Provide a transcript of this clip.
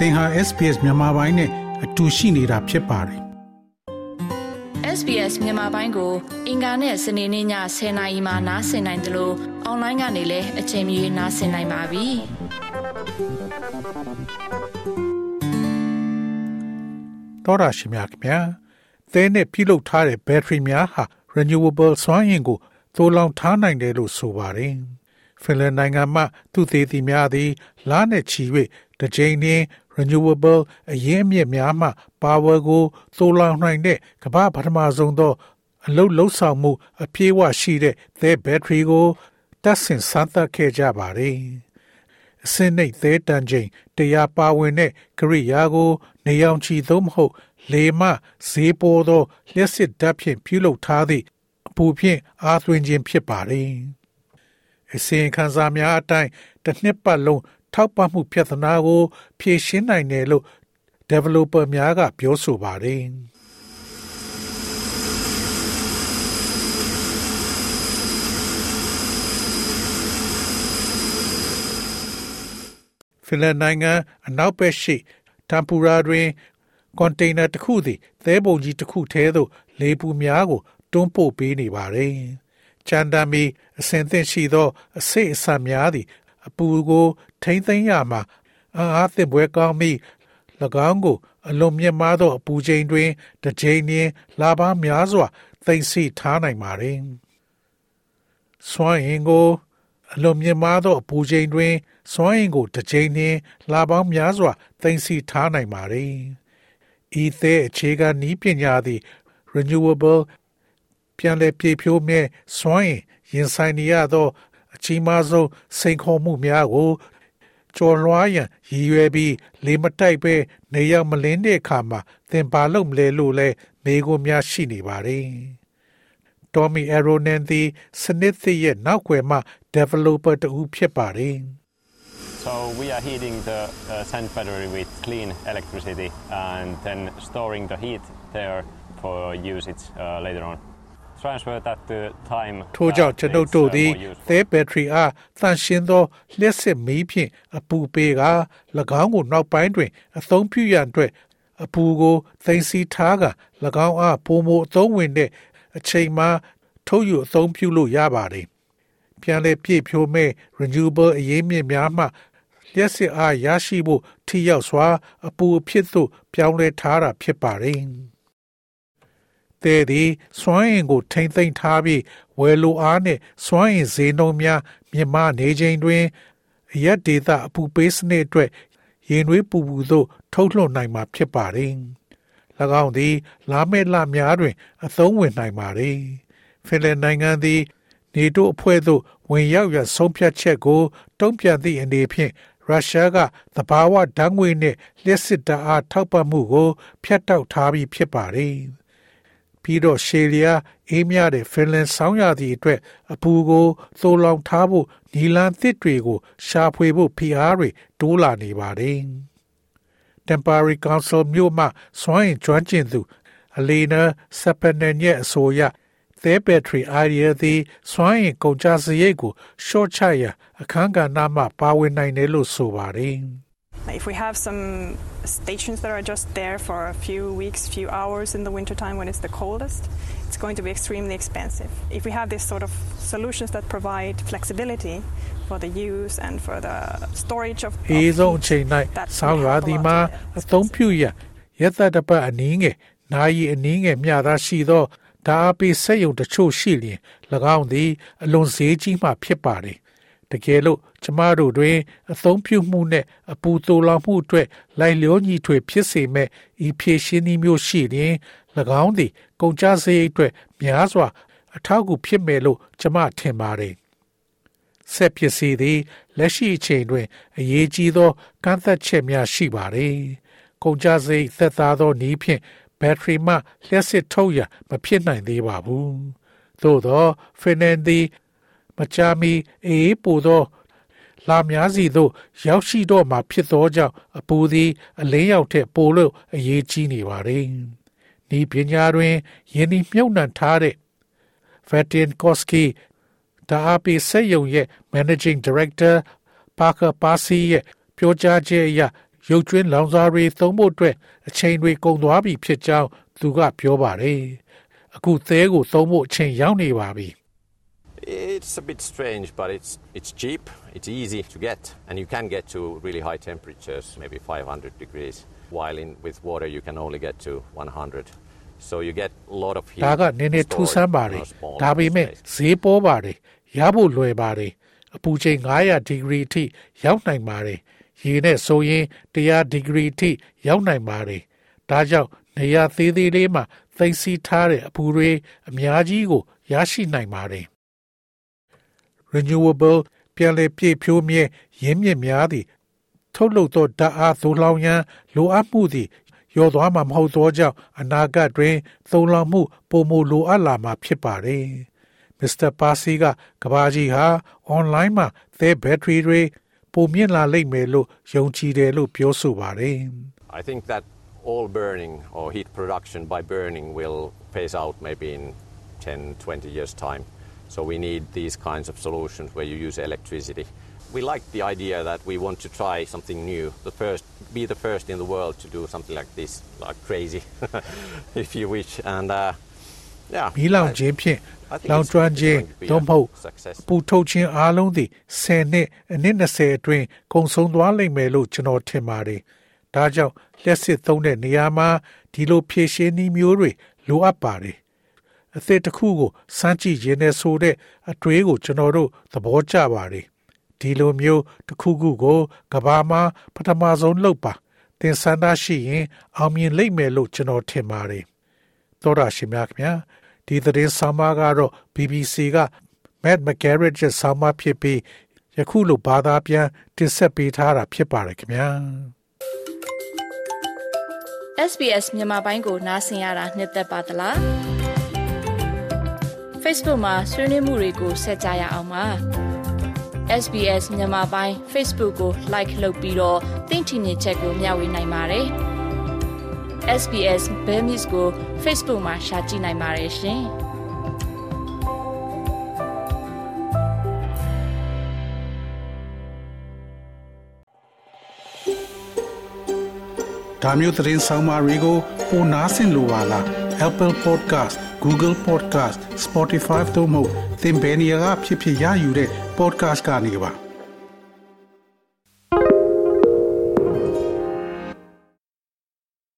သင်ဟာ SPS မြန်မာပိုင်းနဲ့အတူရှိနေတာဖြစ်ပါတယ် SBS မြန်မာပိုင်းကို အင်ကာနဲ့စနေနေ့ည10:00နာရီမှနားဆင်နိုင်တယ်လို့အွန်လိုင်းကနေလည်းအချိန်မီနားဆင်နိုင်ပါပြီ။တော်ရရှိမြခင်ဗျာ။သဲနဲ့ပြုလုပ်ထားတဲ့ဘက်ထရီများဟာ renewable စွမ်းအင်ကိုသိုးလောင်ထားနိုင်တယ်လို့ဆိုပါတယ်။ဖင်လန်နိုင်ငံမှသူသေးသည်များသည်လားနဲ့ချီ၍ တစ်ကြိမ်နှင်း renewable အရင်းအမြစ်များမှ power ကိုသိုးလောင်နိုင်တဲ့ကမ္ဘာပထမဆုံးသော အလုတ်လှုပ်ဆောင်မှု အပြည့်အဝရှိတဲ့သဲဘက်ထရီကိုတက်ဆင်စမ်းသပ်ခဲ့ကြပါတယ်။အစင်းနှိတ်သဲတန်ချိန်တရားပါဝင်တဲ့ကရိယာကို နေအောင်ချီသို့မဟုတ် လေမဈေးပေါ်သောလျှက်စစ်ဓာတ်ဖြင့်ပြုလုပ်ထားသည့်အပူဖြင့်အားသွင်းခြင်းဖြစ်ပါတယ်။အစင်ခံစားများအတိုင်းတစ်နှစ်ပတ်လုံး ထောက်ပံ့မှုပြဿနာကို ဖြေရှင်းနိုင်တယ်လို့ developer များက ပြောဆိုပါတယ်။ဖင်လန်နိုင်ငံအနောက်ဘက်ရှိတမ်ပူရာတွင်ကွန်တိန်နာတစ်ခုသည်သဲပုံကြီးတစ်ခုထဲသို့လေပူများကို တွန်းပို့ပေးနေပါတယ်။ချန်ဒမီအစင်သင့်ရှိသောအစိတ်အဆတ်များသည် အပူကို ထိမ့်သိမ်းရမှာအားသင့်ပွဲကောင်းပြီး၎င်းကို အလွန်မြင့်မားသောအပူချိန်တွင်တစ်ချိန်နှင့်လာပါများစွာသိမ့်ဆီထားနိုင်ပါတယ်။စွမ်းအင်ကိုအလွန်မြင့်မားသောအပူချိန်တွင်စွမ်းအင်ကိုတစ်ချိန်နှင့်လာပေါင်းများစွာသိမ့်ဆီထားနိုင်ပါတယ်။ဤသေးအခြေခံနည်းပညာသည် renewable ပြန်လည်ပြေဖြိုးမြဲစွမ်းအင်ရင်ဆိုင်နေရသောအ ကြီးမားဆုံးစိန်ခေါ်မှုများကိုကျော်လွှားရန်ရည်ရွယ်ပြီးလေမတိုက်ပဲနေရောက်မလင်းတဲ့အခါမှာသင်ပါလို့မလဲလို့လဲမေးခွန်းများရှိနေပါတယ်။ Tommy Aronen သည်စနစ်သစ်ရဲ့နောက်ွယ်မှ developer တူဖြစ်ပါတယ်။ So we are heating the uh, sand battery with clean electricity and then storing the heat there for usage uh, later on. ထို့ကြောင့်ကျွန်ုပ်တို့သည်သဲဘက်ထရီအားတန့်ရှင်းသောလျှက်စစ်မီးဖြင့်အပူပေးက၎င်းကိုနောက်ပိုင်းတွင် အသုံးပြုရန်အတွက်အပူကိုသိမ်းဆည်းထားက၎င်းအားပုံမအသုံးဝင်တဲ့အချိန်မှထုတ်ယူအသုံးပြုလို့ရပါတယ်။ပြန်လည်ပြည့်ဖြိုးမဲ့ renewable အရေးမြစ်များမှလျှက်စစ်အားရရှိဖို့ထိရောက်စွာ အပူအဖြစ်သို့ပြောင်းလဲထားတာဖြစ်ပါတယ်။ တဲ့သည်စွမ်းအင်ကိုထိမ့်သိမ့်ထားပြီးဝယ်လိုအားနှင့်စွမ်းအင်ဈေးနှုန်းများမြင့်မားနေချိန်တွင်အရက်ဒေတာအပူပေးစနစ်အတွက်ရင်နွေးပူပူသို့ထုတ်လွှတ်နိုင်မှာဖြစ်ပါတယ်။၎င်းသည် လာမယ့်လများတွင် အသုံးဝင်နိုင်ပါတယ်။ဖင်လန်နိုင်ငံသည်နေတိုးအဖွဲ့သို့ဝင်ရောက်ရဆုံးဖြတ်ချက်ကိုတုံ့ပြန်သည့်အနေဖြင့်ရုရှားကသဘာဝဓာတ်ငွေနှင့်လျှက်စစ်ဓာတ်အားထောက်ပံ့မှုကိုဖျက်တောက်ထားပြီးဖြစ်ပါတယ်။ ပြီးတော့ရှေလျာအေးမြတဲ့ဖင်လန်ဆောင်းရာသီအတွက်အပူကိုသိုလောင်ထားဖို့နီလန်သစ်တွေကို ရှာဖွေဖို့ဖိအားတွေတိုးလာနေပါတယ်။ Temporary Council မြို့မှစွမ်းအင်ကျွမ်းကျင်သူအလီနာဆပနန်ရဲ့အဆိုအရသဲဘက်ထရီအိုင်ဒီယာသည်စွမ်းအင်ကုန်ကျစရိတ်ကိုရှော့ချရအခန်းကဏ္ဍမှပါဝင်နိုင်တယ်လို့ဆိုပါတယ်။ If we have some stations that are just there for a few weeks, few hours in the wintertime when it's the coldest, it's going to be extremely expensive. If we have this sort of solutions that provide flexibility for the use and for the storage of အေးဆုံးအချိန်၌ဆောင်းရာသီမှာအသုံးပြုရရက်သက်တပတ်အနည်းငယ်နာယီအနည်းငယ်မျှသာရှိသောဓာအပိစက်ယုံတချို့ရှိလျင်၎င်းသည်အလွန်ဈေးကြီးမှဖြစ်ပါသည် တကယ်လို့ကျမတို့တွင်အသုံးပြုမှုနှင့်အပူသိုလောင်မှုအတွက်လိုက်လျောညီထွေဖြစ်စေမဲ့ဤဖြည့်ရှင်းနည်းမျိုးရှိရင်၎င်းသည်ကုန်ကျစရိတ်အတွက်များစွာ အထောက်အကူဖြစ်မယ်လို့ကျမထင်ပါတယ်။ဆက်ပစ္စည်းသည်လက်ရှိအချိန်တွင် အရေးကြီးသောကန့်သက်ချက်များရှိပါတယ်။ကုန်ကျစရိတ်သက်သာသောနည်းဖြင့်ဘက်ထရီမှလျှက်စစ်ထုတ်ရမဖြစ်နိုင်သေးပါဘူး။သို့သောဖင်နန်သည် မကြာမီအေးပိုသောလာများစီသို့ရောက်ရှိတော့မှာဖြစ်သောကြောင့်အပူသည်အလင်းရောက်တဲ့ပိုလို့အရေးကြီးနေပါတယ်။ဤပညာတွင်ယင်းဒီမြုပ်နှံထားတဲ့ Vatin Koski ဒါအပိစက်ယုံရဲ့ Managing Director Parker Parsi ရဲ့ပြောကြားချက်အရရုပ်ကျွင်းလောင်စာတွေသုံးဖို့အတွက်အချိန်တွေကုန်သွားပြီဖြစ်ကြောင်းသူကပြောပါတယ်။အခုသဲကိုသုံးဖို့အချိန်ရောက်နေပါပြီ။ It's a bit strange, but it's it's cheap, it's easy to get, and you can get to really high temperatures, maybe 500 degrees. While in with water, you can only get to 100. So you get a lot of heat. ဒါကနည်းနည်းထူးဆန်းပါတယ်။ဒါပေမဲ့ဈေးပေါ်ပါတယ်။ရဖို့လွယ်ပါတယ်။အပူချိန်900ဒီဂရီအထိရောက်နိုင်ပါတယ်။ရေနဲ့ဆိုရင်100ဒီဂရီအထိရောက်နိုင်ပါတယ်။ဒါကြောင့်နေရာသေးသေးလေးမှာသိမ်းဆည်းထားတဲ့အပူတွေအများကြီးကိုရရှိနိုင်ပါတယ်။ Renewable ပြန်လည်ပြည့်ဖြိုးမြဲရင်းမြစ်များသည့်ထုတ်လုပ်သောဓာတ်အားသို့လောင်ရန်လိုအပ်မှုသည်ရောသွားမှာမဟုတ်သောကြောင့်အနာဂတ်တွင်သုံးလောင်မှုပုံမလိုအပ်လာမှာဖြစ်ပါတယ်။မစ္စတာပါစီကကဘာကြီးဟာအွန်လိုင်းမှာသဲဘက်ထရီတွေပုံမြင့်လာလိမ့်မယ်လို့ယုံကြည်တယ်လို့ပြောဆိုပါတယ်။ I think that all burning or heat production by burning will phase out maybe in 10, 20 years' time. So we need these kinds of solutions where you use electricity. We like the idea that we want to try something new, the first, be the first in the world to do something like this, like crazy, if you wish. And uh, yeah, မီးလောင်ခြင်းဖြင့် I think လောင် it's- ကျွမ်း it's ခြင်း going to be သို့မဟုတ် a success. ပူထုတ်ခြင်းအားလုံးသည်10နှစ်အနည်း20အတွင်းကုန်ဆုံးသွားလိမ့်မယ်လို့ကျွန်တော်ထင်ပါတယ်။ဒါကြောင့်လျှက်စစ်သုံးတဲ့နေရာမှာဒီလိုဖြည့်ရှင်းနည်းမျိုးတွေလိုအပ်ပါတယ်။ အသစ်တစ်ခုကိုစမ်းကြည့်ခြင်းနဲ့ဆိုတဲ့အတွေးကိုကျွန်တော်တို့သဘောကျပါတယ်။ဒီလိုမျိုးတစ်ခုခုကိုကဘာမှာပထမဆုံးလုပ်ပါသင်ဆန္ဒရှိရင်အောင်မြင်လိမ့်မယ်လို့ကျွန်တော်ထင်ပါတယ်။သောတာရှင်များခင်ဗျာဒီသတင်းဆောင်မကတော့ BBC က Matt McGarrett ရဲ့ဆောင်မဖြစ်ပြီးယခုလိုဘာသာပြန်တင်ဆက်ပေးထားတာဖြစ်ပါတယ်ခင်ဗျာ SBS မြန်မာပိုင်းကိုနားဆင်ရတာနှစ်သက်ပါတလား Facebook မှာဆွေးနွေးမှုတွေကိုဆက်ကြရအောင်ပါ SBS မြန်မာပိုင်း Facebook ကို like လုပ်ပြီးတော့သင်ချင်တဲ့ချက်ကိုမျှဝေနိုင်ပါတယ် SBS Bemis ကို Facebook မှာ share ကြည့်နိုင်ပါတယ်ရှင်ဒါမျိုးသတင်းဆောင်မတွေကိုပိုနားဆင်လိုပါလား Apple Podcast Google Podcast Spotify တို့မှာသင်ပင်ရာဖြစ်ဖြစ်ရယူတဲ့ podcast ကနေပါ